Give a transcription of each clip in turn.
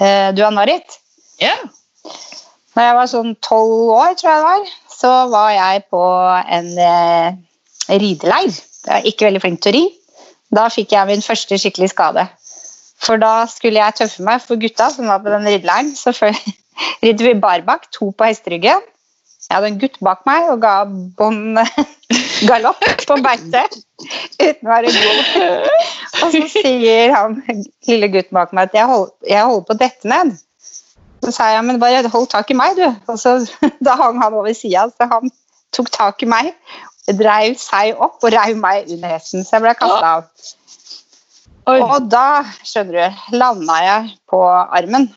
Eh, Du Ann-Marit, Ja. når jeg var sånn tolv år, tror jeg det var, så var jeg på en eh, rideleir. Jeg er ikke veldig flink til å ri. Da fikk jeg min første skikkelig skade. For da skulle jeg tøffe meg for gutta som var på den rideleiren. Så ridde vi barbakk, to på hesteryggen. Jeg hadde en gutt bak meg og ga bånn galopp på beite uten å være god. Og så sier han lille gutten bak meg at jeg holder, jeg holder på å dette ned. Så sa jeg, men bare hold tak i meg, du. Og så, da hang han over sida, så han tok tak i meg, dreiv seg opp og reiv meg under hesten, så jeg ble kasta av. Oi. Og da, skjønner du, landa jeg på armen.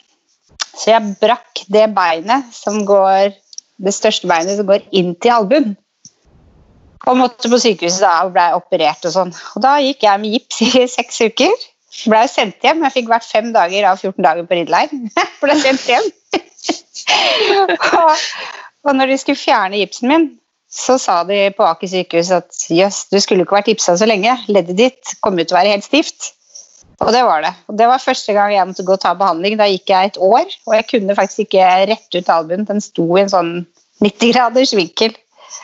Så jeg brakk det beinet som går det største beinet som går inn til albuen. Og måtte på sykehuset da og ble operert og sånn. Og da gikk jeg med gips i seks uker. Blei sendt hjem. Jeg fikk vært fem dager av 14 dager på Ridline. blei sendt hjem. og, og når de skulle fjerne gipsen min, så sa de på Aker sykehus at jøss, du skulle ikke vært gipsa så lenge. Leddet ditt kom ut til å være helt stivt. Og det var det. Og det var første gang jeg måtte gå og ta behandling. Da gikk jeg et år, og jeg kunne faktisk ikke rette ut albuen. Den sto i en sånn 90 graders vinkel.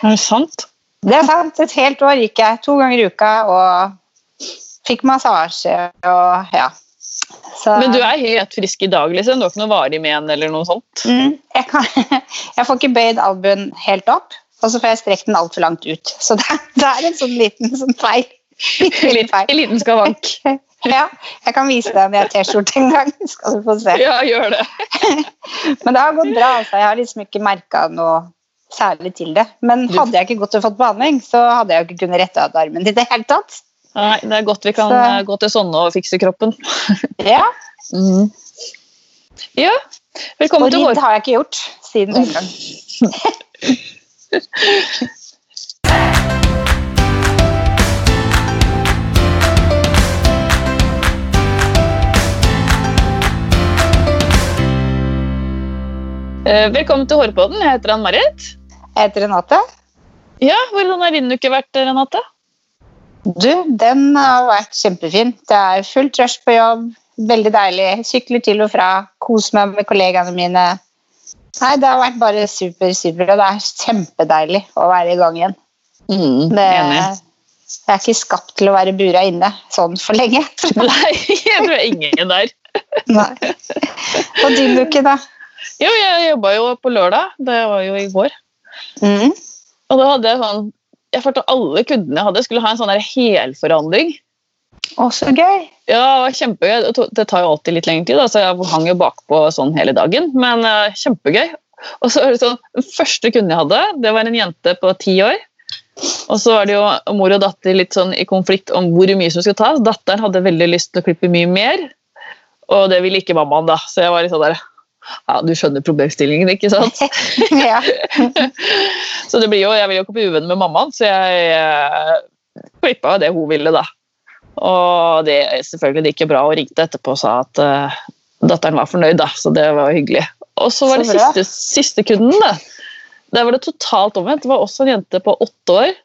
Er det sant? Det er sant. Et helt år gikk jeg to ganger i uka og fikk massasje og ja. Så, Men du er helt frisk i dag, liksom? Du har ikke noe varig men eller noe sånt? mm, jeg, kan, jeg får ikke bøyd albuen helt opp, og så får jeg strekt den altfor langt ut. Så det, er en sånn liten sånn feil. Liten liten skavank. Ja, jeg kan vise deg med T-skjorte en gang, skal du få se. Ja, gjør det. Men det har gått bra. altså. Jeg har liksom ikke merka noe særlig til det. Men hadde jeg ikke gått og fått behandling, så hadde jeg jo ikke kunnet rette av armen i det hele tatt. Nei, det er godt vi kan Så- eh, gå til sånne og fikse kroppen. Ja, Mhm. Ja, velkommen Og til ridd Hår... har jeg ikke gjort siden den gang. Velkommen til Hårpodden. Jeg heter Ann-Marit. Jeg heter Renate. Ja, hvordan har din uke vært, Renate? Du, den har vært kjempefin. Det er fullt rush på jobb. Veldig deilig. Sykler til og fra. Koser meg med kollegaene mine. Nei, det har vært bare super, super. Og det er kjempedeilig å være i gang igjen. Mm, Det, jeg er ikke skapt til å være bura inne sånn for lenge. Nei, jeg tror ingen der. Nei. Og din uke, da? Jo, jeg jobba jo på lørdag. Det var jo i går. Mm. Og da hadde jeg sånn Jeg følte alle kundene jeg hadde, skulle ha en sånn helforandring. Å, så gøy. Ja, det var kjempegøy. Det tar jo alltid litt lengre tid, da, så jeg hang jo bakpå sånn hele dagen. Men eh, kjempegøy. Og så var det sånn, Den første kunden jeg hadde, det var en jente på ti år. Og så var det jo mor og datter litt sånn i konflikt om hvor mye som skulle tas. Datteren hadde veldig lyst til å klippe mye mer, og det ville ikke mammaen. da. Så jeg var litt sånn der Ja, du skjønner problemstillingen, ikke sant? ja. Så det blir jo, jeg vil jo ikke bli uvenn med mammaen, så jeg eh, klippa det hun ville, da. Og det er selvfølgelig ikke bra, og ringte etterpå og sa at eh, datteren var fornøyd, da, så det var hyggelig. Og så var det Så bra. siste, siste kunden, da. Der var det totalt omvendt. Det var også en jente på åtte år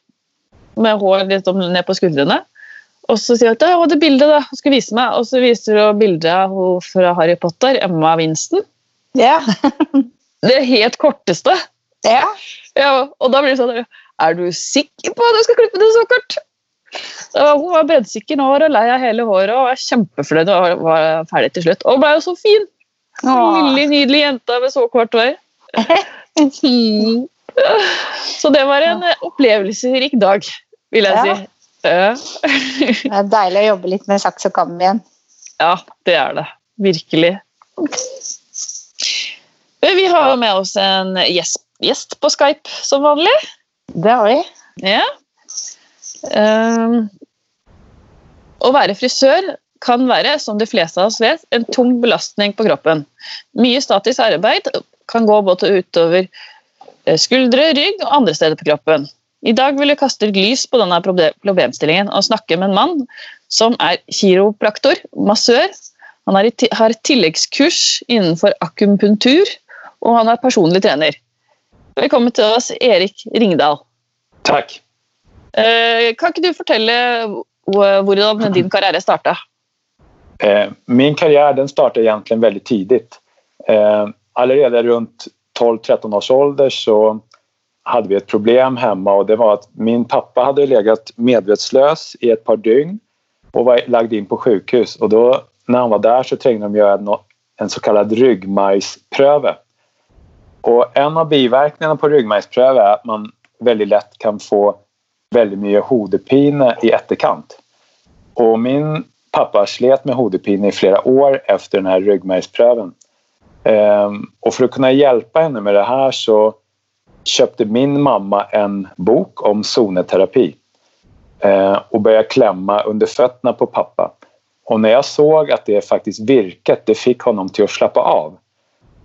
med hår litt om- ned på skuldrene. Og så sier hun at det bildet da, hun skulle vise meg, og så viser hun bildet av hun fra Harry Potter, Emma Winston. Ja. Det helt korteste. ja. Ja, og da blir det sånn Er du sikker på at du skal klippe det så kort? Da var, hun var breddsikker nå hun lei av hele håret og var kjempefornøyd og var, ferdig til slutt. Og ble jo så fin! Lille, nydelig jente med så kort hår. Så det var en opplevelsesrik dag, vil jeg Ja. si. Ja. Det er deilig å jobbe litt med saks og kam igjen. ja, det er det. Virkelig. Vi har med oss en gjest på Skype som vanlig. Det har vi. Ja. Ehm, å være frisør kan være, som de fleste av oss vet, en tung belastning på kroppen. Mye statisk arbeid kan gå både utover eh, skuldre, rygg og andre steder på kroppen. I dag vil jeg kaste lys på denne proble- problemstillingen og snakke med en mann som er kiropraktor, massør. Han har et tilleggskurs innenfor akupunktur, og han er personlig trener. Velkommen til oss, Erik Ringdal. Takk. Eh, kan ikke du fortelle hvor- hvordan din karriere starta? Eh, min karriär den startade egentligen väldigt tidigt. Allerede runt 12-13 års ålder så hade vi ett problem hemma och det var att min pappa hade legat medvetslös i ett par dygn och var lagd in på sjukhus och då när han var där så trängde de göra en så kallad ryggmärgspröve. Och en av biverkningarna på ryggmärgspröve är att man väldigt lätt kan få väldigt mycket hodepine i efterkant. Och min pappa slet med hodepine i flera år efter den här ryggmärgspröven. Ehm, och för att kunna hjälpa henne med det här så köpte min mamma en bok om zoneterapi ehm, och började klämma under fötterna på pappa. Och när jag såg att det faktiskt virket det fick honom till att slappa av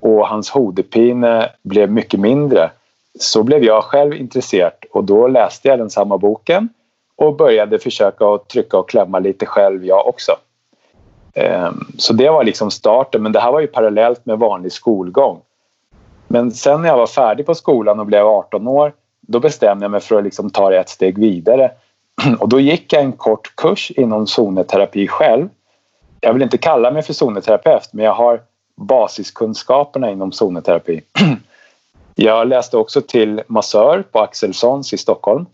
och hans hodepine blev mycket mindre så blev jag själv intresserad och då läste jag den samma boken och började försöka att trycka och klämma lite själv jag också. Ehm, så det var liksom starten, men det här var ju parallellt med vanlig skolgång. Men sen när jag var färdig på skolan och blev 18 år då bestämde jag mig för att liksom ta det ett steg vidare. Och då gick jag en kort kurs inom zoneterapi själv. Jag vill inte kalla mig för zoneterapeut men jag har basiskunskaperna inom zoneterapi. Jag läste också till massör på Axelssons i Stockholm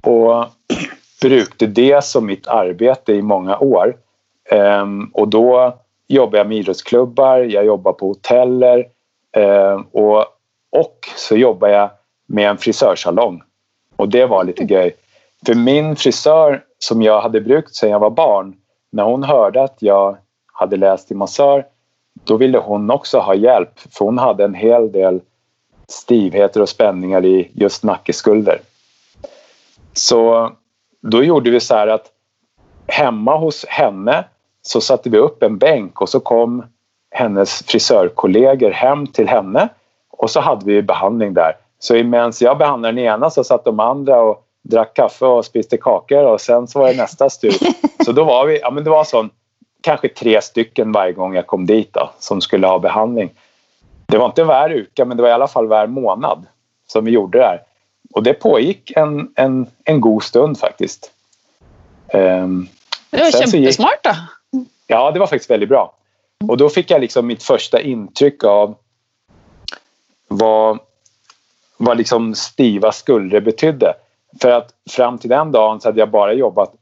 och brukade det som mitt arbete i många år. Ehm, och då jobbar jag med idrottsklubbar, jag jobbar på hoteller ehm, och, och så jobbar jag med en frisörsalong. Och det var lite grej. För min frisör som jag hade brukt sedan jag var barn, när hon hörde att jag hade läst till massör, då ville hon också ha hjälp för hon hade en hel del stivheter och spänningar i just nackeskulder. Så då gjorde vi så här att hemma hos henne så satte vi upp en bänk och så kom hennes frisörkollegor hem till henne och så hade vi behandling där. Så medan jag behandlade den ena så satt de andra och drack kaffe och spiste kakor och sen så var det nästa stur. Så då var vi, ja men det var sån, kanske tre stycken varje gång jag kom dit då, som skulle ha behandling. Det var inte var uka men det var i alla fall var månad som vi gjorde det här. Och det pågick en, en, en god stund faktiskt. Um, det var kämpesmart då. Ja, det var faktiskt väldigt bra. Och då fick jag liksom mitt första intryck av vad, vad liksom stiva skulder betydde. För att fram till den dagen så hade jag bara jobbat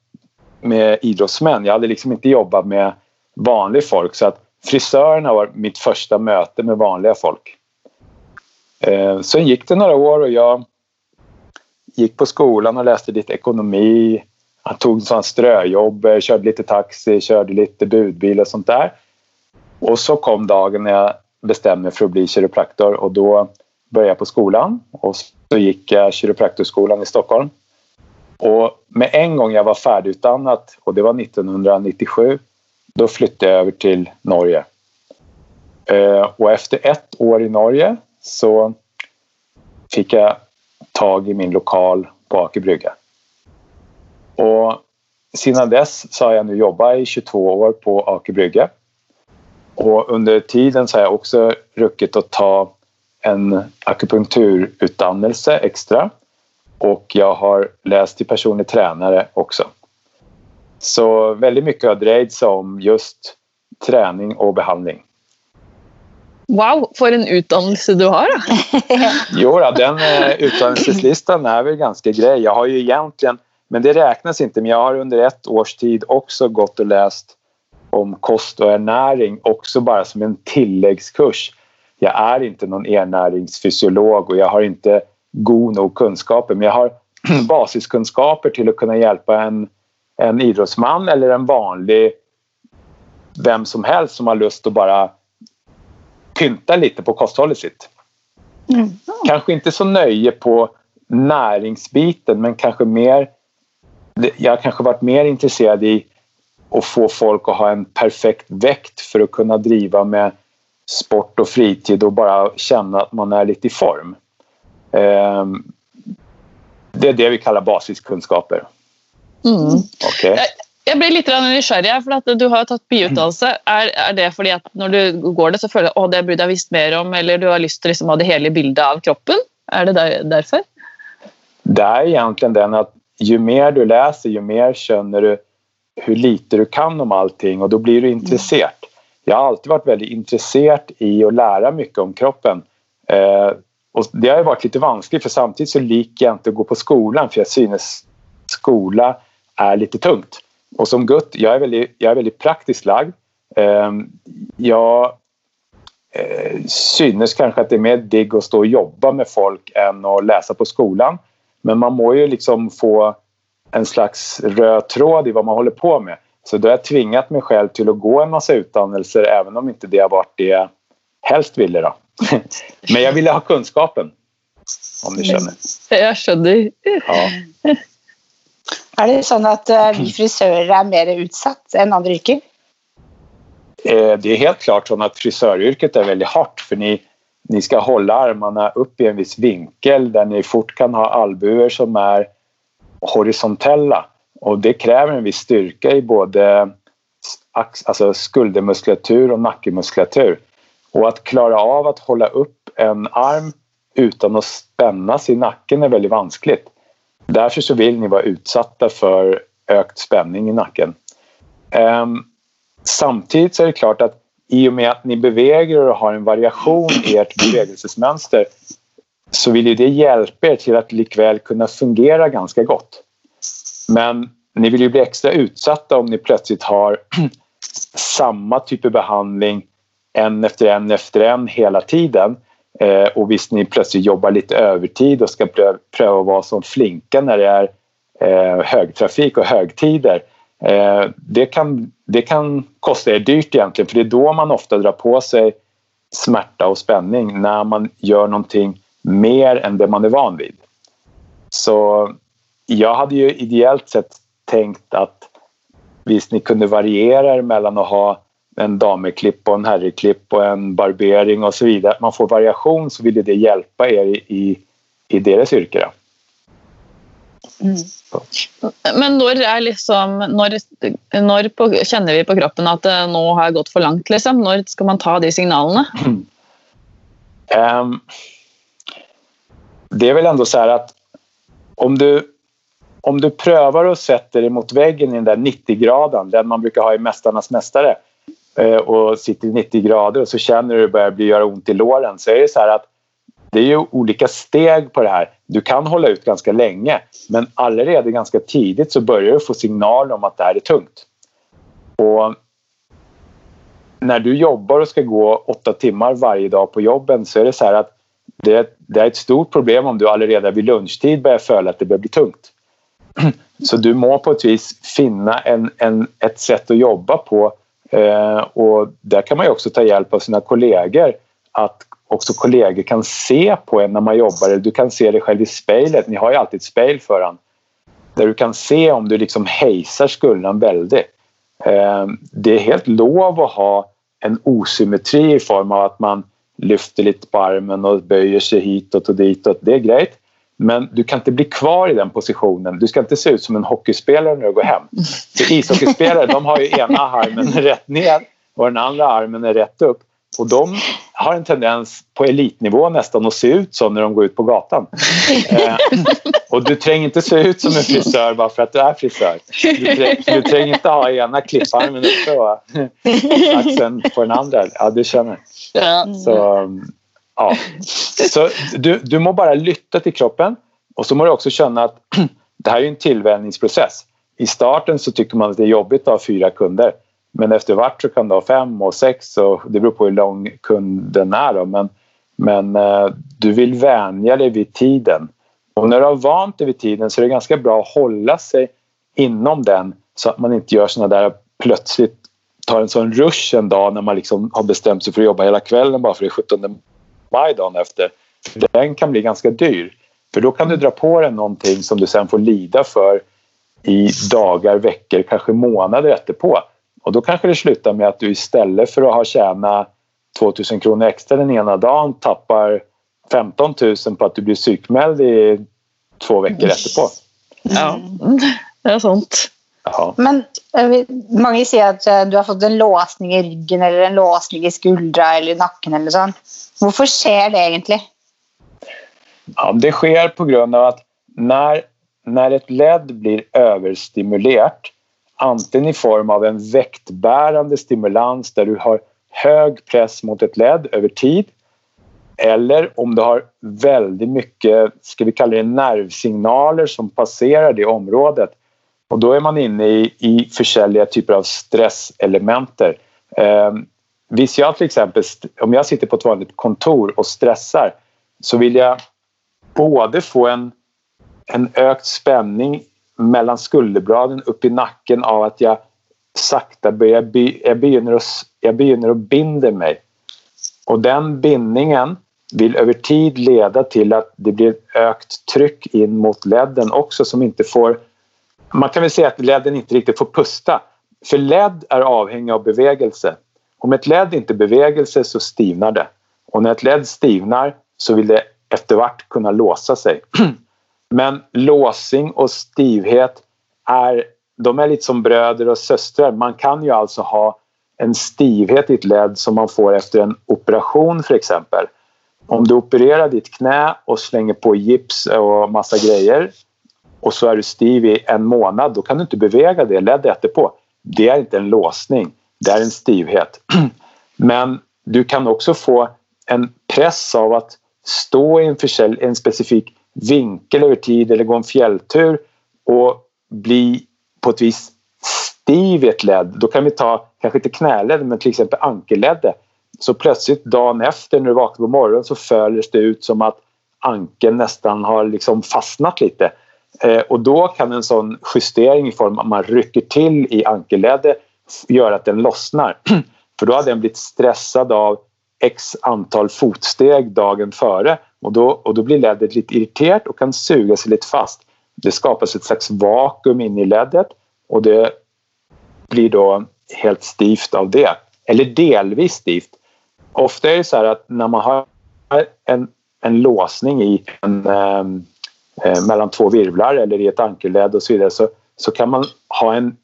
med idrottsmän. Jag hade liksom inte jobbat med vanligt folk. Så att frisörerna var mitt första möte med vanliga folk. Eh, sen gick det några år och jag gick på skolan och läste lite ekonomi, Jag tog sån ströjobb, eh, körde lite taxi, körde lite budbil och sånt där. Och så kom dagen när jag bestämde mig för att bli kiropraktor och då började jag på skolan och så gick jag kiropraktorskolan i Stockholm. Och med en gång jag var färdigutdannad, och det var 1997 då flyttade jag över till Norge. Eh, och efter ett år i Norge så fick jag tag i min lokal på Aker Brygga. Och sedan dess så har jag nu jobbat i 22 år på Aker Brygge. Och under tiden så har jag också ruckit att ta en akupunkturutdannelse extra och jag har läst till personlig tränare också. Så väldigt mycket har drejt sig om just träning och behandling. Wow, för en utdannelse du har! jo, den eh, utdannelseslistan är väl ganska grej. Jag har ju egentligen men det räknas inte. Men jag har under ett års tid också gått och läst om kost och ernäring också bara som en tilläggskurs. Jag är inte någon ernäringsfysiolog och jag har inte god nog kunskaper men jag har basiskunskaper till att kunna hjälpa en, en idrottsman eller en vanlig vem som helst som har lust att bara pynta lite på kosthållet sitt. Mm. Kanske inte så nöje på näringsbiten men kanske mer jag har kanske varit mer intresserad i att få folk att ha en perfekt väkt för att kunna driva med sport och fritid och bara känna att man är lite i form. Ehm, det är det vi kallar basiskunskaper. Mm. Okay. Jag blir lite nysgjerrig, för att du har tagit biutdannelse. Är, är det för att när du går det så føler du att det burde jeg visst mer om, eller du har lust til liksom ha det hela bildet av kroppen? Är det där, därför? Det är egentligen den att ju mer du läser, ju mer känner du hur lite du kan om allting och då blir du intresserad. Jag har alltid varit väldigt intresserad i att lära mycket om kroppen. Och det har varit lite vanskligt för samtidigt så liker jag inte att gå på skolan för jag synes skola är lite tungt. Och som gutt, jag är väldigt, jag är väldigt praktiskt lagd. Eh, jag eh, synes kanske att det är mer digg att stå och jobba med folk än att läsa på skolan. Men man må ju liksom få en slags röd tråd i vad man håller på med. Så då har jag tvingat mig själv till att gå en massa utdannelser även om inte det har varit det jag helst ville. Då. Men jag ville ha kunskapen. Om ni känner. Jag känner. Ja. Er det sånn at eh, vi frisører er mer utsatt enn andre yrker? Eh, Det är helt klart så att frisöryrket är väldigt hårt för ni, ni ska hålla armarna upp i en viss vinkel där ni fort kan ha albuer som är horisontella och det kräver en viss styrka i både ax- alltså skuldermuskulatur och nackemuskulatur. Och att klara av att hålla upp en arm utan att spännas i nacken är väldigt vanskligt. Därför så vill ni vara utsatta för ökt spänning i nacken. Um, samtidigt så är det klart att i och med att ni beväger er och har en variation i ert bevegelsesmönster så vill ju det hjälpa er till att likväl kunna fungera ganska gott. Men ni vill ju bli extra utsatta om ni plötsligt har samma typ av behandling en efter en efter en hela tiden. Eh, och visst ni plötsligt jobbar lite övertid och ska pröva, pröva att vara som flinka när det är eh, högtrafik och högtider. Eh, det, kan, det kan kosta er dyrt egentligen för det är då man ofta drar på sig smärta och spänning när man gör någonting mer än det man är van vid. Så jag hade ju ideellt sett tänkt att visst ni kunde variera er mellan att ha en dameklipp och en herreklipp och en barbering och så vidare. Att man får variation så ville det hjälpa er i, i, deras yrke. Då. Men når er liksom Når, når på, kjenner vi på kroppen at det nå har gått for langt, liksom? Når skal man ta de signalene? Ehm, det är väl ändå så här att om du, om du prövar och sätter dig mot väggen i den där 90-graden, den man brukar ha i Mästarnas mästare eh, Eh, och sitter i 90 grader och så känner du det börjar bli göra ont i låren så är det så här att det är ju olika steg på det här. Du kan hålla ut ganska länge men allerede ganska tidigt så börjar du få signaler om att det här är tungt. Och när du jobbar och ska gå åtta timmar varje dag på jobben så är det så här att det, det är ett stort problem om du allerede vid lunchtid börjar följa att det börjar bli tungt. Så du må på ett vis finna en, en, ett sätt att jobba på eh, Eh, och där kan man ju också ta hjälp av sina kollegor att också kollegor kan se på en när man jobbar. Du kan se dig själv i spejlet. Ni har ju alltid ett spejl för en. Där du kan se om du liksom hejsar skulden väldigt. Eh, det är helt lov att ha en osymmetri i form av att man lyfter lite på armen och böjer sig hitåt och ditåt. Det är grejt. Men du kan inte bli kvar i den positionen. Du ska inte se ut som en hockeyspelare när du går hem. För ishockeyspelare de har ju ena armen rätt ner och den andra armen är rätt upp. Och de har en tendens på elitnivå nästan att se ut så när de går ut på gatan. Eh, och du tränger inte se ut som en frisör bara för att du är frisör. Du, träng, du tränger inte ha ena klipparmen uppe och axeln på den andra. Ja, du känner. Så, ja. så du, du må bara lytta till kroppen och så må du också känna att det här är en tillvänjningsprocess. I starten så tycker man att det är jobbigt att ha fyra kunder. Men efter vart så kan du ha fem och sex och det beror på hur lång kunden är. Då. Men, men eh, du vill vänja dig vid tiden. Och när du har vant dig vid tiden så är det ganska bra att hålla sig inom den så att man inte gör såna där plötsligt tar en sån rush en dag när man liksom har bestämt sig för att jobba hela kvällen bara för det är 17 maj dagen efter. För den kan bli ganska dyr. För då kan du dra på dig någonting som du sen får lida för i dagar, veckor, kanske månader efterpå. Och då kanske det slutar med att du istället för att ha tjänat 2000 kronor extra den ena dagen tappar 15 000 på att du blir psykmälld i två veckor efterpå. Ja, det er sant. Ja. Men eh, vi- mange sier at eh, du har fått en låsning i ryggen eller en låsning i skuldra eller i nakken. eller sånn. Hvorfor skjer det egentlig? Ja, det sker på grund av att när, när ett led blir överstimulerat antingen i form av en väktbärande stimulans där du har hög press mot ett led över tid eller om du har väldigt mycket, ska vi kalla det nervsignaler som passerar det området. Och då är man inne i, i försäljliga typer av stresselementer. Eh, visst jag till exempel, om jag sitter på ett vanligt kontor och stressar så vill jag både få en, en ökt spänning mellan skulderbladen upp i nacken av att jag sakta börjar, jag begynner att, jag begynner att binda mig. Och den bindningen vill över tid leda till att det blir ett ökt tryck in mot ledden också som inte får... Man kan väl säga att ledden inte riktigt får pusta. För led är avhängig av bevegelse. Om ett led inte bevegelse så stivnar det. Och när ett led stivnar så vill det eftervart kunna låsa sig. Men låsning och stivhet är, de är lite som bröder och systrar. Man kan ju alltså ha en stivhet i ett led som man får efter en operation för exempel. Om du opererar ditt knä och slänger på gips och massa grejer och så är du stiv i en månad, då kan du inte beväga det leddet på. Det är inte en låsning, det är en stivhet. Men du kan också få en press av att stå i en, en specifik vinkel över tid eller gå en fjälltur och bli på ett vis stiv i ett led. Då kan vi ta, kanske inte knäled, men till exempel ankelledde. Så plötsligt dagen efter när du vaknar på morgonen så följer det ut som att ankeln nästan har liksom fastnat lite. Eh, och då kan en sån justering i form av att man rycker till i ankelledet göra att den lossnar. För då har den blivit stressad av x antal fotsteg dagen före och då, och då blir leddet lite irriterat och kan suga sig lite fast. Det skapas ett slags vakuum inne i leddet och det blir då helt stivt av det. Eller delvis stivt. Ofta är det så här att när man har en, en låsning i en, ehm, eh, mellan två virvlar eller i ett ankelled och så vidare så, så kan man ha en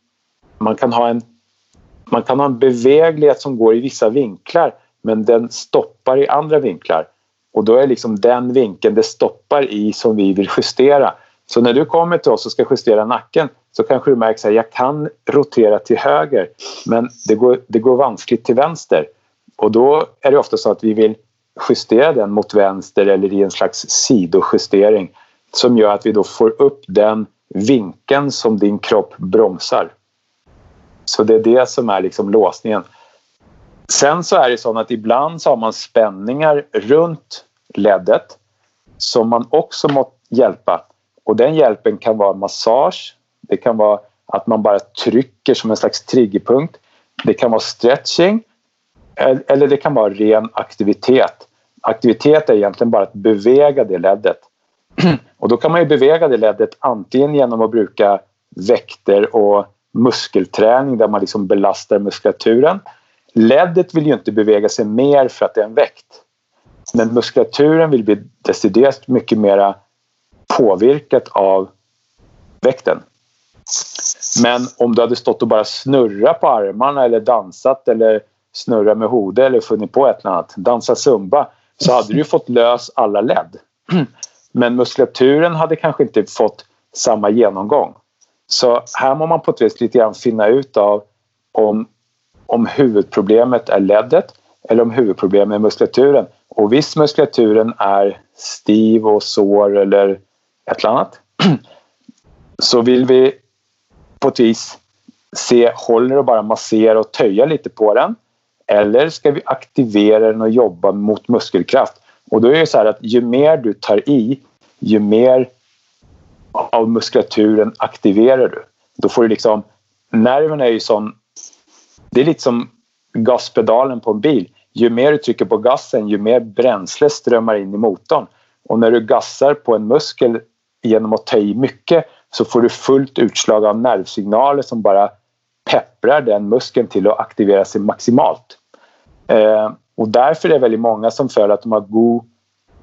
man kan ha en man kan ha en beveglighet som går i vissa vinklar men den stoppar i andra vinklar. Och då är liksom den vinkeln det stoppar i som vi vill justera. Så när du kommer till oss och ska justera nacken så kanske du märker att jag kan rotera till höger men det går, det går vanskligt till vänster. Och då är det ofta så att vi vill justera den mot vänster eller i en slags sidojustering som gör att vi då får upp den vinkeln som din kropp bromsar. Så det är det som är liksom låsningen. Sen så är det så att ibland så har man spänningar runt leddet som man också måste hjälpa. Och den hjälpen kan vara massage, det kan vara att man bara trycker som en slags triggerpunkt. Det kan vara stretching eller det kan vara ren aktivitet. Aktivitet är egentligen bara att bevega det leddet. Och då kan man ju bevega det leddet antingen genom att bruka väkter och muskelträning där man liksom belastar muskulaturen Leddet vill ju inte bevega sig mer för att det är en väkt. Men muskulaturen vill bli deciderat mycket mer påverkat av väkten. Men om du hade stått och bara snurrat på armarna eller dansat eller snurrat med hode eller funnit på ett eller annat, dansa zumba, så hade du fått lös alla led. Men muskulaturen hade kanske inte fått samma genomgång. Så här må man på ett vis lite grann finna ut av om om huvudproblemet är leddet eller om huvudproblemet är muskulaturen. Och visst muskulaturen är stiv och sår eller ett eller annat så vill vi på ett vis se, håller och bara massera och töja lite på den? Eller ska vi aktivera den och jobba mot muskelkraft? Och då är det så här att ju mer du tar i, ju mer av muskulaturen aktiverar du. Då får du liksom, nerven är ju sån det är lite som gaspedalen på en bil. Ju mer du trycker på gassen, ju mer bränsle strömmar in i motorn. Och när du gassar på en muskel genom att ta i mycket så får du fullt utslag av nervsignaler som bara pepprar den muskeln till att aktivera sig maximalt. Eh, och därför är det väldigt många som följer att de har god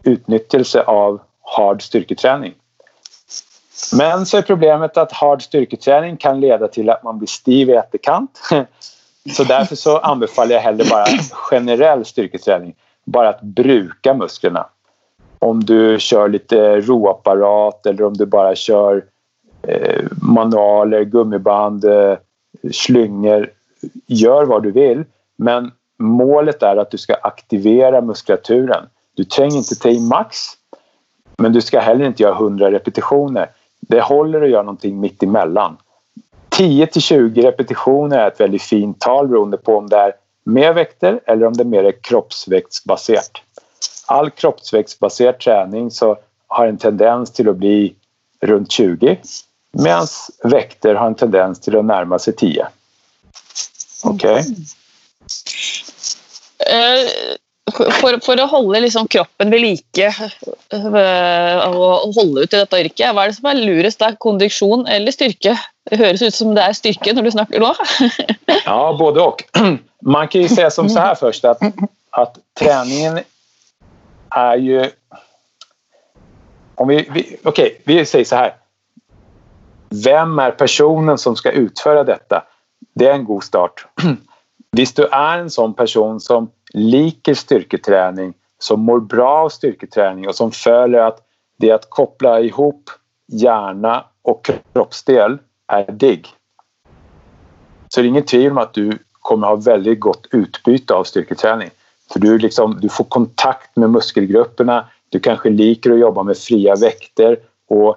utnyttjelse av hard styrketräning. Men så är problemet att hard styrketräning kan leda till att man blir stiv i efterkant. Så därför så anbefaller jag hellre bara generell styrketräning. Bara att bruka musklerna. Om du kör lite roapparat eller om du bara kör eh, manualer, gummiband, eh, slyngor, gör vad du vill. Men målet är att du ska aktivera muskulaturen. Du tränger inte till max, men du ska heller inte göra 100 repetitioner. Det håller att göra någonting mitt emellan. 10 till 20 repetitioner är ett väldigt fint tal beroende på om det är med vikter eller om det är mer kroppsväktsbaserat. All kroppsväktsbaserad träning så har en tendens till att bli runt 20 medan väkter har en tendens till att närma sig 10. Okej? Okay? Eh, for, for, å holde liksom kroppen ved like eh, og holde ut i dette yrket, hva er det som er lurest der? Kondiksjon eller styrke? Det høres ut som det är styrka när du snakker nå. ja, både och. Man kan ju säga som så här först att, att träningen är ju... Om vi, vi, Okej, okay, vi säger så här. Vem är personen som ska utföra detta? Det är en god start. Visst du är en sån person som liker styrketräning, som mår bra av styrketräning och som följer att det att koppla ihop hjärna och kroppsdel är digg. Så det är inget tvivel om att du kommer ha väldigt gott utbyte av styrketräning. För du, liksom, du får kontakt med muskelgrupperna, du kanske liker att jobba med fria väkter och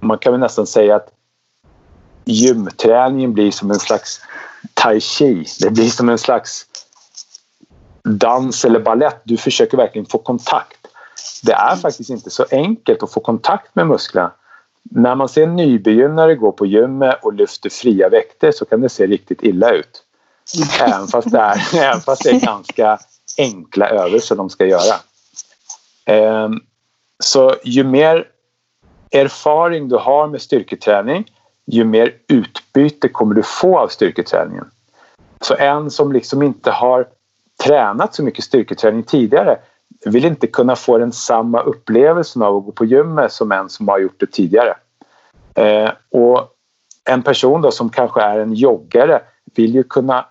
man kan väl nästan säga att gymträningen blir som en slags tai chi. Det blir som en slags dans eller ballett. Du försöker verkligen få kontakt. Det är faktiskt inte så enkelt att få kontakt med musklerna. När man ser nybegynnare gå på gymmet och lyfter fria väkter så kan det se riktigt illa ut. Även fast det är, även fast det är ganska enkla övningar de ska göra. Ehm, så ju mer erfaring du har med styrketräning ju mer utbyte kommer du få av styrketräningen. Så en som liksom inte har tränat så mycket styrketräning tidigare vill inte kunna få den samma upplevelsen av att gå på gymmet som en som har gjort det tidigare. Eh, och en person då som kanske är en joggare vill ju kunna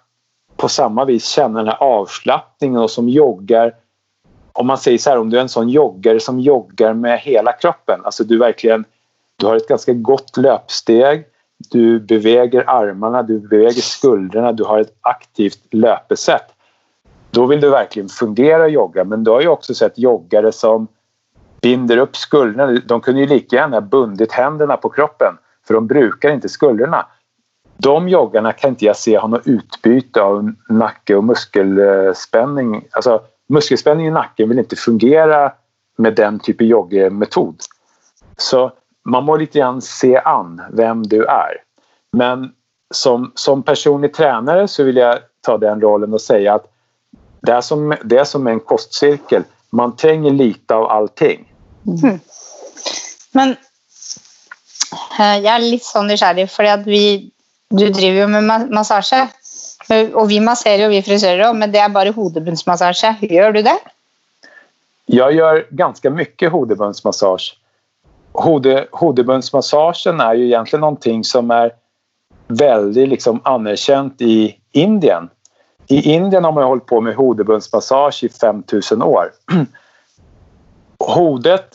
på samma vis känna den här avslappningen och som joggar om man säger så här, om du är en sån joggare som joggar med hela kroppen, alltså du verkligen du har ett ganska gott löpsteg, du beväger armarna, du beväger skuldrorna, du har ett aktivt löpesätt. Då vill du verkligen fungera och jogga, men du har ju också sett joggare som binder upp skuldrorna. De kunde ju lika gärna bundit händerna på kroppen för de brukar inte skuldrorna. De joggarna kan inte jag se ha något utbyte av nacke och muskelspänning. Alltså muskelspänning i nacken vill inte fungera med den typen av joggmetod. Så man må lite grann se an vem du är. Men som, som personlig tränare så vill jag ta den rollen och säga att det är som, det är som en kostcirkel. Man tränger lite av allting. Mm. Men eh, jag är lite så nyfiken för att vi, du driver ju med massage. Och vi masserar och vi frisörer men det är bara hodebundsmassage. Gör du det? Jag gör ganska mycket hodebundsmassage. Hode, hodebundsmassagen är ju egentligen någonting som är väldigt liksom anerkänt i Indien. I Indien har man hållit på med hodebundsmassage i 5000 år. Hodet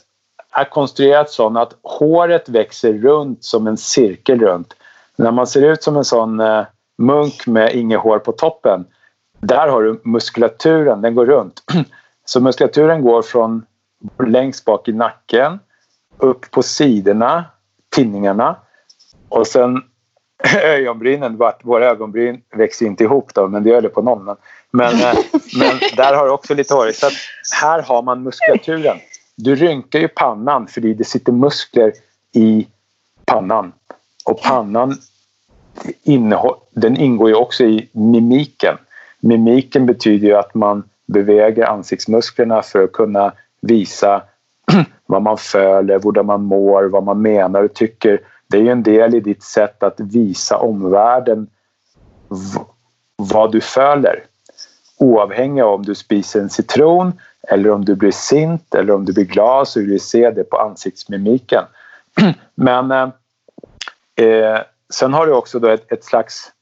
är konstruerat så att håret växer runt som en cirkel runt. När man ser ut som en sån eh, munk med inget hår på toppen, där har du muskulaturen, den går runt. Så muskulaturen går från längst bak i nacken upp på sidorna, tinningarna och sen ögonbrynen, våra ögonbryn växer inte ihop då, men det gör det på någon. Men, men, eh, men där har du också lite hår. Så här har man muskulaturen. Du rynkar ju pannan för det sitter muskler i pannan. Och pannan den ingår ju också i mimiken. Mimiken betyder ju att man beväger ansiktsmusklerna för att kunna visa vad man följer, hur man mår, vad man menar och tycker. Det är ju en del i ditt sätt att visa omvärlden vad du följer. Oavhängigt om du spiser en citron eller om du blir sint eller om du blir glad så vill du se det på ansiktsmimiken. Men eh, eh, sen har du också då ett, ett slags,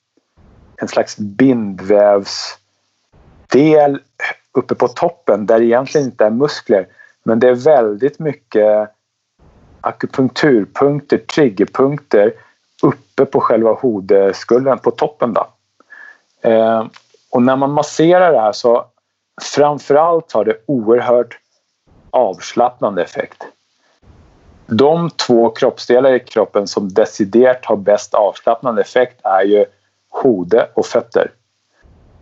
en slags bindvävsdel uppe på toppen där det egentligen inte är muskler men det är väldigt mycket akupunkturpunkter, triggerpunkter uppe på själva hodeskulden, på toppen. Då. Eh, och när man masserar det här så framförallt har det oerhört avslappnande effekt. De två kroppsdelar i kroppen som deciderat har bäst avslappnande effekt är ju hode och fötter.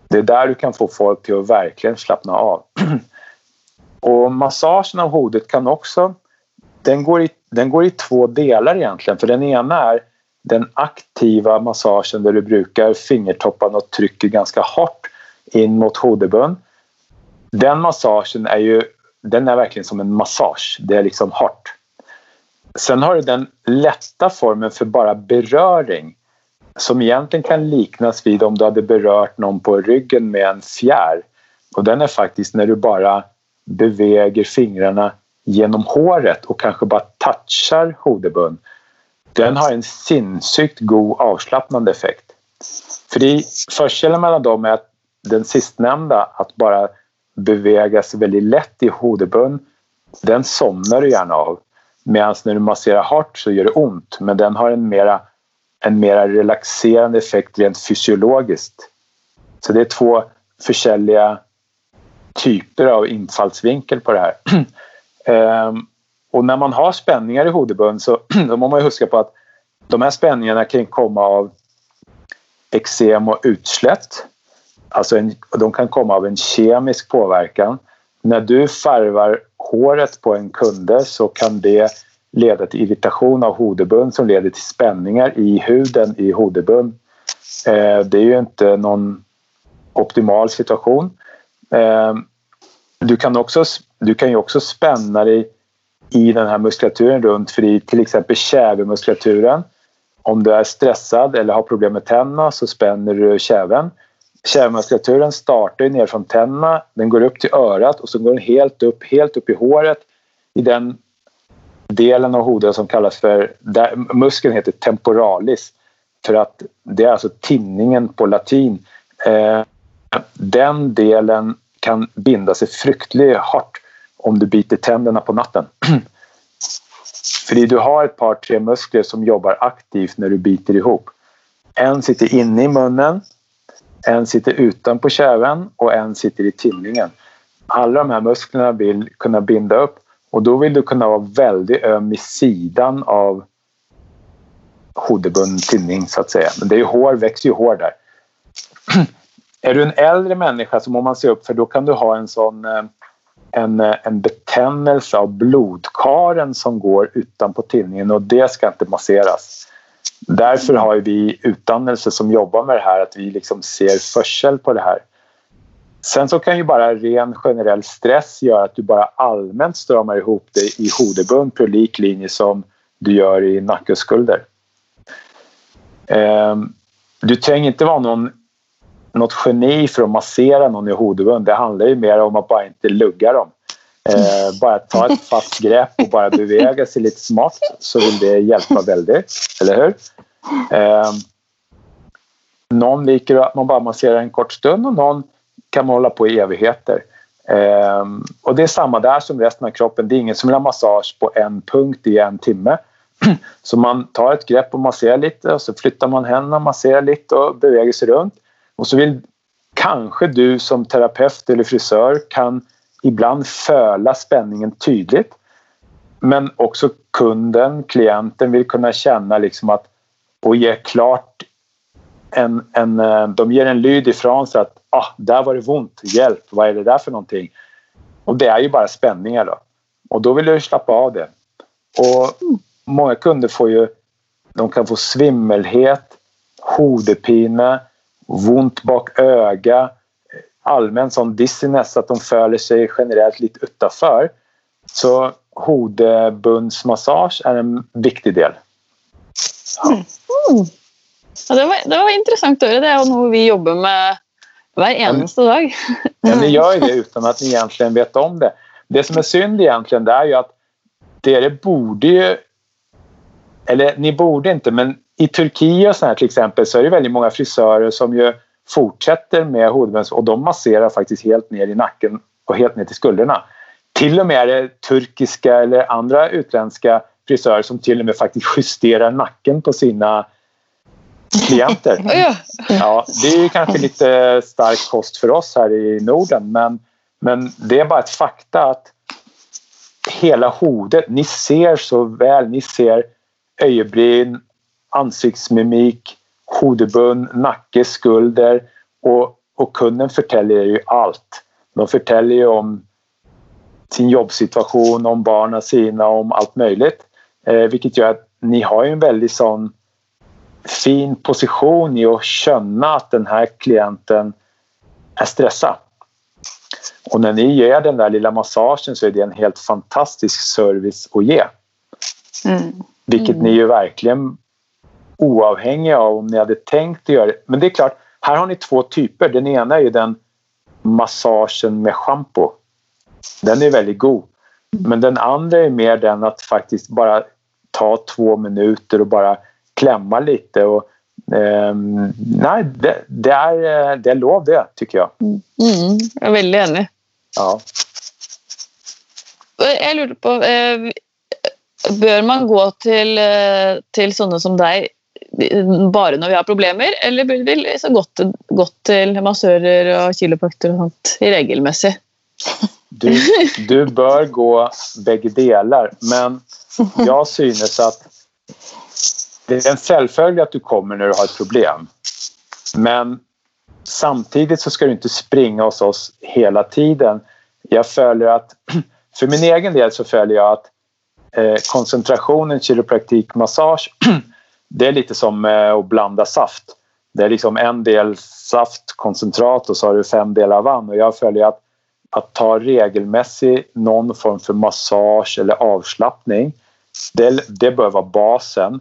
Det är där du kan få folk till att verkligen slappna av. och massagen av hodet kan också... Den går, i, den går i två delar egentligen. För den ena är den aktiva massagen där du brukar fingertopparna och trycker ganska hårt in mot hodebön. Den massagen är ju den är verkligen som en massage. Det är liksom hårt. Sen har du den lätta formen för bara beröring som egentligen kan liknas vid om du hade berört någon på ryggen med en fjär. Och den är faktiskt när du bara beväger fingrarna genom håret och kanske bara touchar hodebun, Den har en sinnessjukt god avslappnande effekt. För fördelen mellan dem är att den sistnämnda, att bara beväga sig väldigt lätt i hodebun, den somnar du gärna av. Medan när du masserar hårt så gör det ont men den har en mera, en mera relaxerande effekt rent fysiologiskt. Så det är två försäljliga typer av infallsvinkel på det här. Ehm, och när man har spänningar i hodebön så då måste man huska på att de här spänningarna kan komma av eksem och utslätt. Alltså en, de kan komma av en kemisk påverkan. När du färvar håret på en kunde så kan det leda till irritation av hodebund som leder till spänningar i huden i hodebund. Eh, det är ju inte någon optimal situation. Eh, du, kan också, du kan ju också spänna dig i den här muskulaturen runt för i till exempel kävemuskulaturen. Om du är stressad eller har problem med tänderna så spänner du käven. Kävmuskulaturen startar ner från tänderna, den går upp till örat och så går den helt upp, helt upp i håret i den delen av hoden som kallas för, där, muskeln heter temporalis för att det är alltså tinningen på latin. Eh, den delen kan binda sig fruktligt hårt om du biter tänderna på natten. För du har ett par, tre muskler som jobbar aktivt när du biter ihop. En sitter inne i munnen en sitter utanpå käven och en sitter i tinningen. Alla de här musklerna vill kunna binda upp och då vill du kunna vara väldigt öm i sidan av hodebunden tinning så att säga. Men det är ju hår, växer ju hår där. är du en äldre människa så må man se upp för då kan du ha en sån eh, en, eh, en betännelse av blodkaren som går utanpå tinningen och det ska inte masseras. Därför har vi utdannelse som jobbar med det här, att vi liksom ser försel på det här. Sen så kan ju bara ren generell stress göra att du bara allmänt stramar ihop dig i hodebund på lik linje som du gör i nacke och skulder. Ehm, du tränger inte vara någon, något geni för att massera någon i hodebund. Det handlar ju mer om att bara inte lugga dem. Eh, bara ta ett fast grepp och bara bevega sig lite smart så vill det hjälpa väldigt, eller hur? Eh, någon liker att man bara masserar en kort stund och någon kan man hålla på i evigheter. Eh, och det är samma där som resten av kroppen. Det är ingen som vill ha massage på en punkt i en timme. Så man tar ett grepp och masserar lite och så flyttar man händerna, masserar lite och beväger sig runt. Och så vill kanske du som terapeut eller frisör kan ibland föla spänningen tydligt. Men också kunden, klienten vill kunna känna liksom att och ge klart en, en, eh, de ger en lyd ifrån sig att ah, där var det ont, hjälp, vad är det där för någonting? Och det är ju bara spänningar då. Och då vill du slappa av det. Och många kunder får ju, de kan få svimmelhet, hodepine, ont bak öga, allmän sån dizziness att de följer sig generellt lite utanför. Så hodebundsmassage är en viktig del. Ja. Mm. Ja, det, var, det var intressant att höra. Det är något vi jobbar med varje eneste dag. Ja, ni gör ju det utan att ni egentligen vet om det. Det som är synd egentligen det är ju att det borde ju... Eller ni borde inte, men i Turkiet och så här, till exempel så är det väldigt många frisörer som ju fortsätter med hodeböns och de masserar faktiskt helt ner i nacken och helt ner till skulderna. Till och med är det turkiska eller andra utländska frisörer som till och med faktiskt justerar nacken på sina klienter. Ja. Det är ju kanske lite stark kost för oss här i Norden men, men det är bara ett fakta att hela hodet, ni ser så väl, ni ser öjebryn, ansiktsmimik, hodebund, nacke, skulder och, och kunden förtäljer ju allt. De förtäljer ju om sin jobbsituation, om barnen sina, om allt möjligt. Eh, vilket gör att ni har ju en väldigt sån fin position i att känna att den här klienten är stressad. Och när ni ger den där lilla massagen så är det en helt fantastisk service att ge. Mm. Vilket ni ju verkligen oavhängiga av om ni hade tänkt att göra det. Men det är klart, här har ni två typer. Den ena är ju den massagen med schampo. Den är väldigt god. Men den andra är mer den att faktiskt bara ta två minuter och bara klämma lite. Och, eh, nej, det, det, är, det är lov det, tycker jag. Mm, jeg er veldig enig. Ja. Jeg lurte på eh, Bør man gå til, eh, til sånne som deg bare når vi har problemer, eller burde vi liksom gått, til- gått til massører og kiropraktorer og sånt regelmessig? Du, du bör gå bägge delar men jag synes att det är en självföljd att du kommer när du har ett problem. Men samtidigt så ska du inte springa hos oss hela tiden. Jag följer att, för min egen del så följer jag att eh, koncentrationen kiropraktik massage det är lite som eh, att blanda saft. Det är liksom en del saftkoncentrat och så har du fem delar vann och jag följer att att ta regelmässig någon form för massage eller avslappning det, det bör vara basen.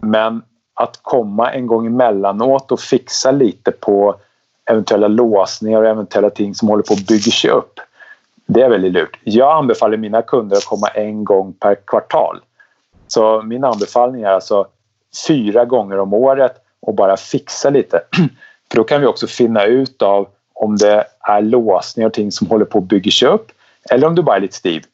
Men att komma en gång emellanåt och fixa lite på eventuella låsningar och eventuella ting som håller på att bygga sig upp. Det är väldigt lurt. Jag anbefaller mina kunder att komma en gång per kvartal. Så min anbefallning är alltså fyra gånger om året och bara fixa lite. För då kan vi också finna ut av om det är låsningar och ting som håller på att bygga sig upp eller om du bara är lite stiv.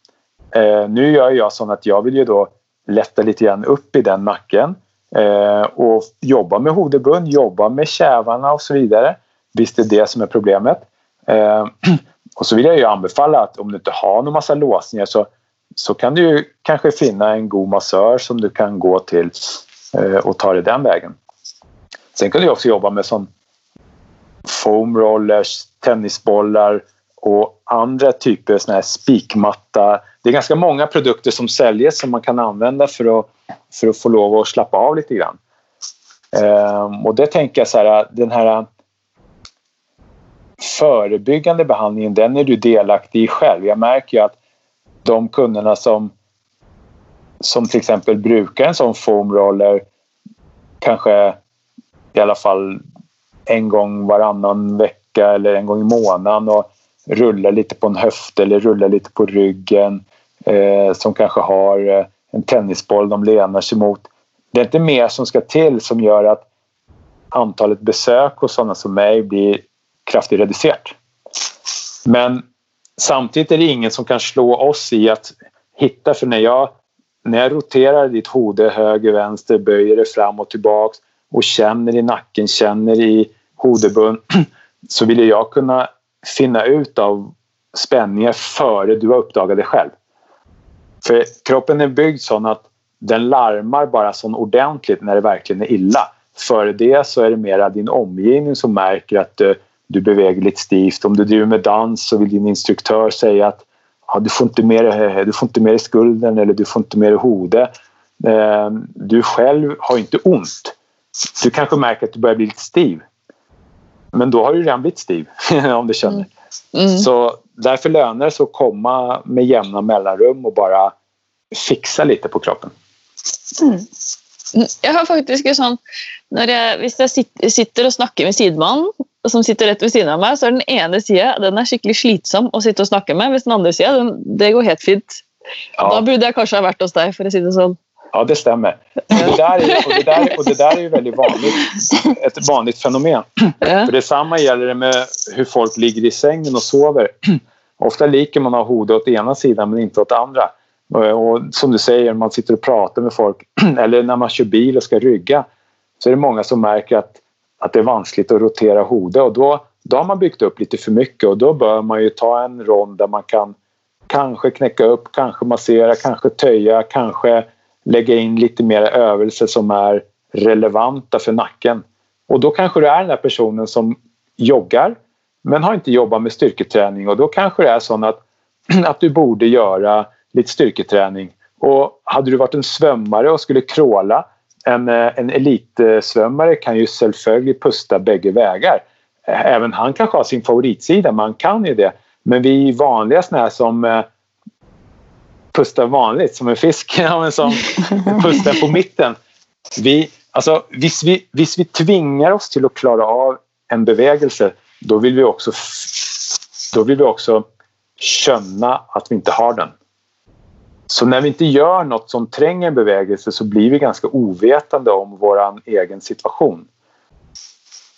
Eh, nu gör jag så att jag vill ju då lätta lite grann upp i den nacken eh, och jobba med hodebund, jobba med kävarna och så vidare. Visst är det som är problemet. Eh, och så vill jag ju anbefalla att om du inte har någon massa låsningar så, så kan du ju kanske finna en god massör som du kan gå till Eh, och ta det den vägen. Sen kunde jag också jobba med sån foam rollers, tennisbollar och andra typer såna här spikmatta. Det är ganska många produkter som säljs som man kan använda för att, för att få lov att slappa av lite grann. Ehm, och det tänker jag så här, den här förebyggande behandlingen den är du delaktig i själv. Jag märker ju att de kunderna som som till exempel brukar en sån foamroller kanske i alla fall en gång varannan vecka eller en gång i månaden och rullar lite på en höft eller rullar lite på ryggen eh, som kanske har eh, en tennisboll de lenar sig mot. Det är inte mer som ska till som gör att antalet besök hos sådana som mig blir kraftigt reducerat. Men samtidigt är det ingen som kan slå oss i att hitta, för när jag, när jag roterar ditt hode höger, vänster, böjer det fram och tillbaks och känner i nacken, känner i hodebund så vill jag kunna finna ut av spänningar före du har uppdagat det själv. För kroppen är byggd så att den larmar bara så ordentligt när det verkligen är illa. Före det så är det mera din omgivning som märker att du, du beväger lite stivt. Om du driver med dans så vill din instruktör säga att ja, du, får inte mer, du får inte mer i skulden eller du får inte mer i hodet. Eh, du själv har inte ont. Du kanske märker att du börjar bli lite stiv. Men då har du redan blivit stiv om du känner. Mm. Så därför lönar det sig att komma med jämna mellanrum och bara fixa lite på kroppen. Mm. Jeg har faktisk en sånn når jeg, Hvis jeg sit- sitter og snakker med sidemannen, som sitter rett ved siden av meg, så er den ene sida den er skikkelig slitsom å sitte og snakke med. Hvis den andre sida, det går helt fint. Da Ja, burde jeg kanskje ha vært hos deg, for å si det sånn. ja det stämmer. Och det, där är, och, det där, och det där är ju väldigt vanligt, ett vanligt fenomen. Ja. För detsamma gäller det med hur folk ligger i sängen och sover. Ofta liker man ha hodet åt ena sidan men inte åt andra. Och, och som du säger, man sitter och pratar med folk eller när man kör bil och ska rygga så är det många som märker att, att det är vanskligt att rotera hodet och då, då har man byggt upp lite för mycket och då bör man ju ta en rond där man kan kanske knäcka upp, kanske massera, kanske töja, kanske lägga in lite mer övelser som är relevanta för nacken. Och då kanske du är den där personen som joggar men har inte jobbat med styrketräning och då kanske det är så att, att du borde göra lite styrketräning. Och hade du varit en svömmare och skulle kråla en, eh, en elitsvömmare kan ju självföljligt pusta bägge vägar. Eh, även han kanske har sin favoritsida, man kan ju det. Men vi vanliga såna här som eh, pustar vanligt som en fisk, som pustar på mitten. Vi, alltså, visst, vi, visst vi tvingar oss till att klara av en bevägelse då vill vi också, då vill vi också känna att vi inte har den. Så när vi inte gör något som tränger en bevägelse så blir vi ganska ovetande om vår egen situation.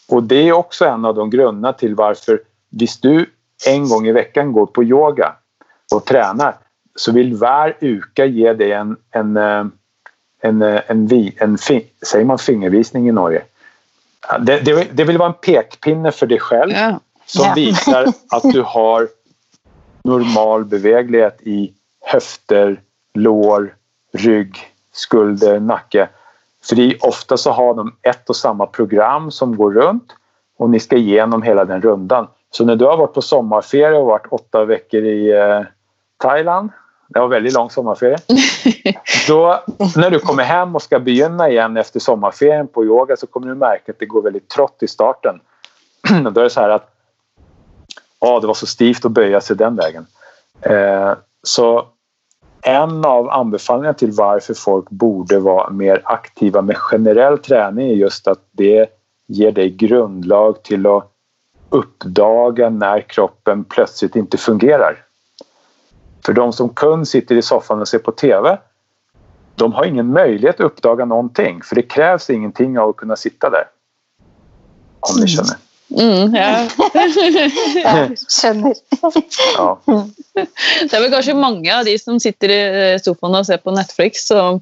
Och det är också en av de grunderna till varför visst du en gång i veckan går på yoga och tränar så vill var uka ge dig en, en, eh, en, eh, en, en, en, säger man fingervisning i Norge? Det, det, det vill vara en pekpinne för dig själv som visar att du har normal beveglighet i höfter, lår, rygg, skulder, nacke. För ofta så har de ett och samma program som går runt och ni ska igenom hela den rundan. Så när du har varit på sommarferie och varit åtta veckor i eh, Thailand det var väldigt lång sommarferie. Då, när du kommer hem och ska begynna igen efter sommarferien på yoga så kommer du märka att det går väldigt trått i starten. Då är det så här att ja, det var så stivt att böja sig den vägen. Eh, så en av anbefallningarna till varför folk borde vara mer aktiva med generell träning är just att det ger dig grundlag till att uppdaga när kroppen plötsligt inte fungerar. För de som kund sitter i soffan och ser på TV de har ingen möjlighet att uppdaga någonting för det krävs ingenting av att kunna sitta där. Om ni känner. Mm, ja. jag känner. ja. Det är väl kanske många av de som sitter i eh, soffan och ser på Netflix som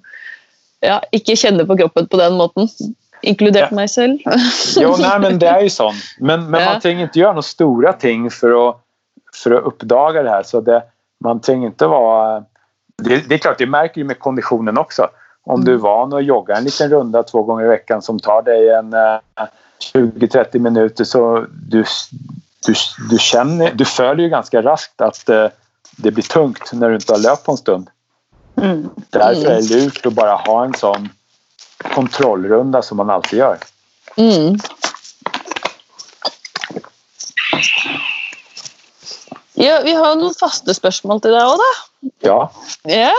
ja, inte känner på kroppen på den måten. Inkluderat ja. mig själv. jo, nej, men det är ju så. Men, men ja. man tänker inte göra några stora ting för att, för att uppdaga det här. Så det, man tvingar inte vara... Det, det, är klart, det märker ju med konditionen också. Om mm. du är van att jogga en liten runda två gånger i veckan som tar dig en eh, 20-30 minuter så du, du, du, känner, du följer ju ganska raskt att eh, det blir tungt när du inte har löpt på en stund. Mm. Därför är det lurt att bara ha en sån kontrollrunda som man alltid gör. Mm. Ja, vi har noen faste spørsmål til deg òg, da. Ja. ja.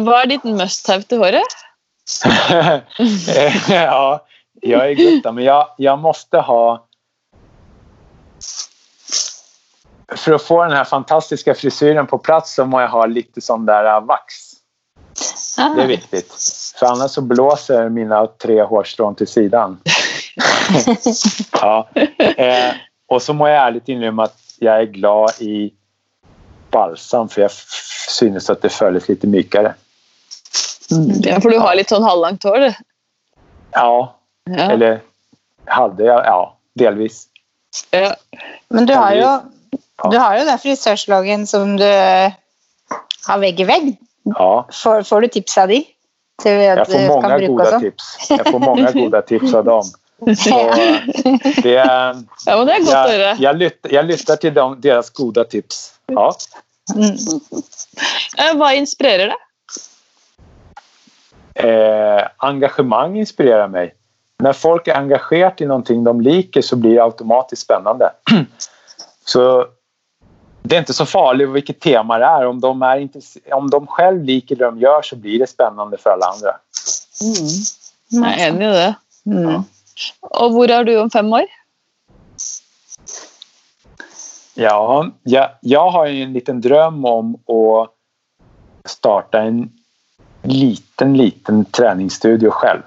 Hva er ditt must-have til håret? ja, jag är gutta, men jag, jag måste ha... För att få den här fantastiska frisyren på plats så måste jag ha lite sån där äh, vax. Ah. Det är viktigt. För annars så blåser mina tre hårstrån till sidan. ja. Eh, och så må jag ärligt inrymma att jag är glad i balsam för jag synes att det följs lite mykare. Mm. Ja, för du har lite sån halvlångt hår? Ja. Ja. eller hade jag, ja, delvis. Ja. Men du har ju, du har ju den frisörslagen som du har vägg i vägg. Ja. Får, får du tips av dem? Jag får många goda tips. Jag får många goda tips av dem. Så det, ja, men det är gott jag, jag, jag, lyssnar, jag lyssnar till dem, deras goda tips. Ja. Mm. Eh, vad inspirerar dig? Eh, engagemang inspirerar mig. När folk är engagerade i någonting de liker så blir det automatiskt spännande. så det är inte så farligt vilket tema det är. Om de, är om de själv liker det de gör så blir det spännande för alla andra. Mm. Jag är enig i det. Mm. Ja. Och var är du om fem år? Ja, jag, jag har en liten dröm om att starta en liten, liten träningsstudio själv.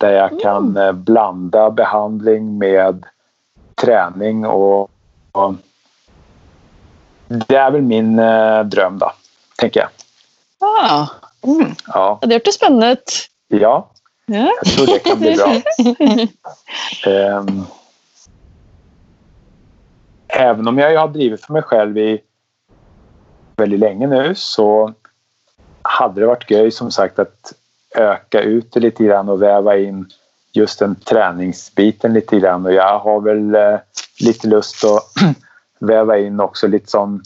Där jag kan mm. blanda behandling med träning och, och det är väl min eh, dröm då, tänker jag. Ah. Mm. Ja. Det låter spännande. Ja. Ja. Jag tror det kan bli bra. Ehm, även om jag har drivit för mig själv i väldigt länge nu så hade det varit göj som sagt att öka ut det lite grann och väva in just den träningsbiten lite grann och jag har väl eh, lite lust att väva in också lite som,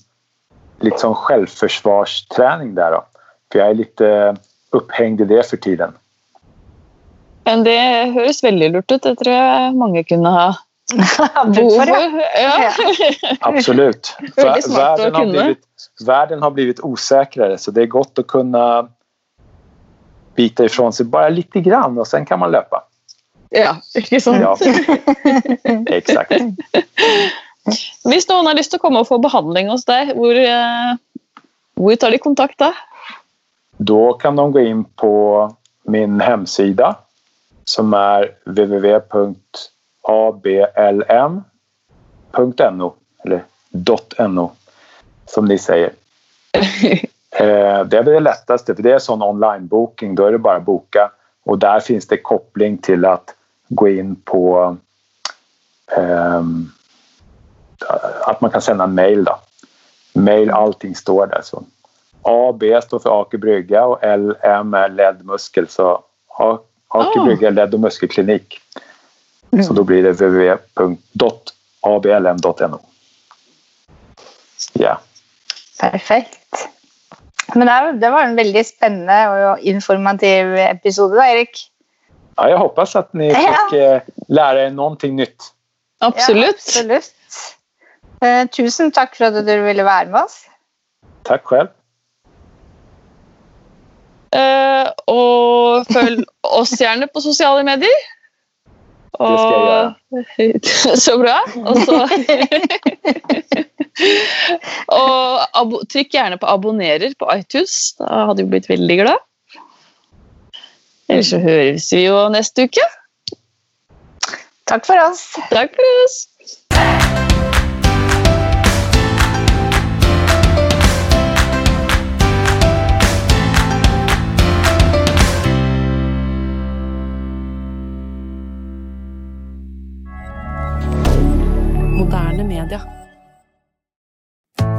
lite som självförsvarsträning där då. För jag är lite upphängd i det för tiden. Men det høres veldig lurt ut. Det tror jeg mange kunne ha behov ja? Absolut. Väldigt världen, har kunna. blivit, världen har blivit osäkrare så det är gott att kunna bita ifrån sig bara lite grann och sen kan man löpa. ja, sant? Ja, exakt. Hvis noen har lyst til å komme og få behandling hos deg, hvor, eh, hvor tar de kontakt da? Då kan de gå in på min hemsida som är www.ablm.no eller .no som ni säger. Eh, Det är väl det lättaste för det är sån onlinebokning. Då är det bara att boka och där finns det koppling till att gå in på ehm, att man kan sända en mail då. Mail, allting står där. Så AB står för Aker Brygga och LM är ledmuskel. Så A- Aker Ah. Brygga led och muskelklinik. Så då blir det www.ablm.no. Ja, Perfekt. Men det, det var en veldig spennende og informativ episode, da, Erik. ja, jag hoppas att ni Ja. fick eh, lära er någonting nytt. Absolutt. Ja, absolutt. Eh, tusen takk for at du ville være med oss. Tack själv. Eh, og følg oss gjerne på sosiale medier. Det skal jeg gjøre. Så bra. Og så Og trykk gjerne på 'abonnerer' på iTunes. Da hadde vi blitt veldig glad. Ellers så høres vi jo neste uke. Takk for oss. Takk for oss. Moderne media.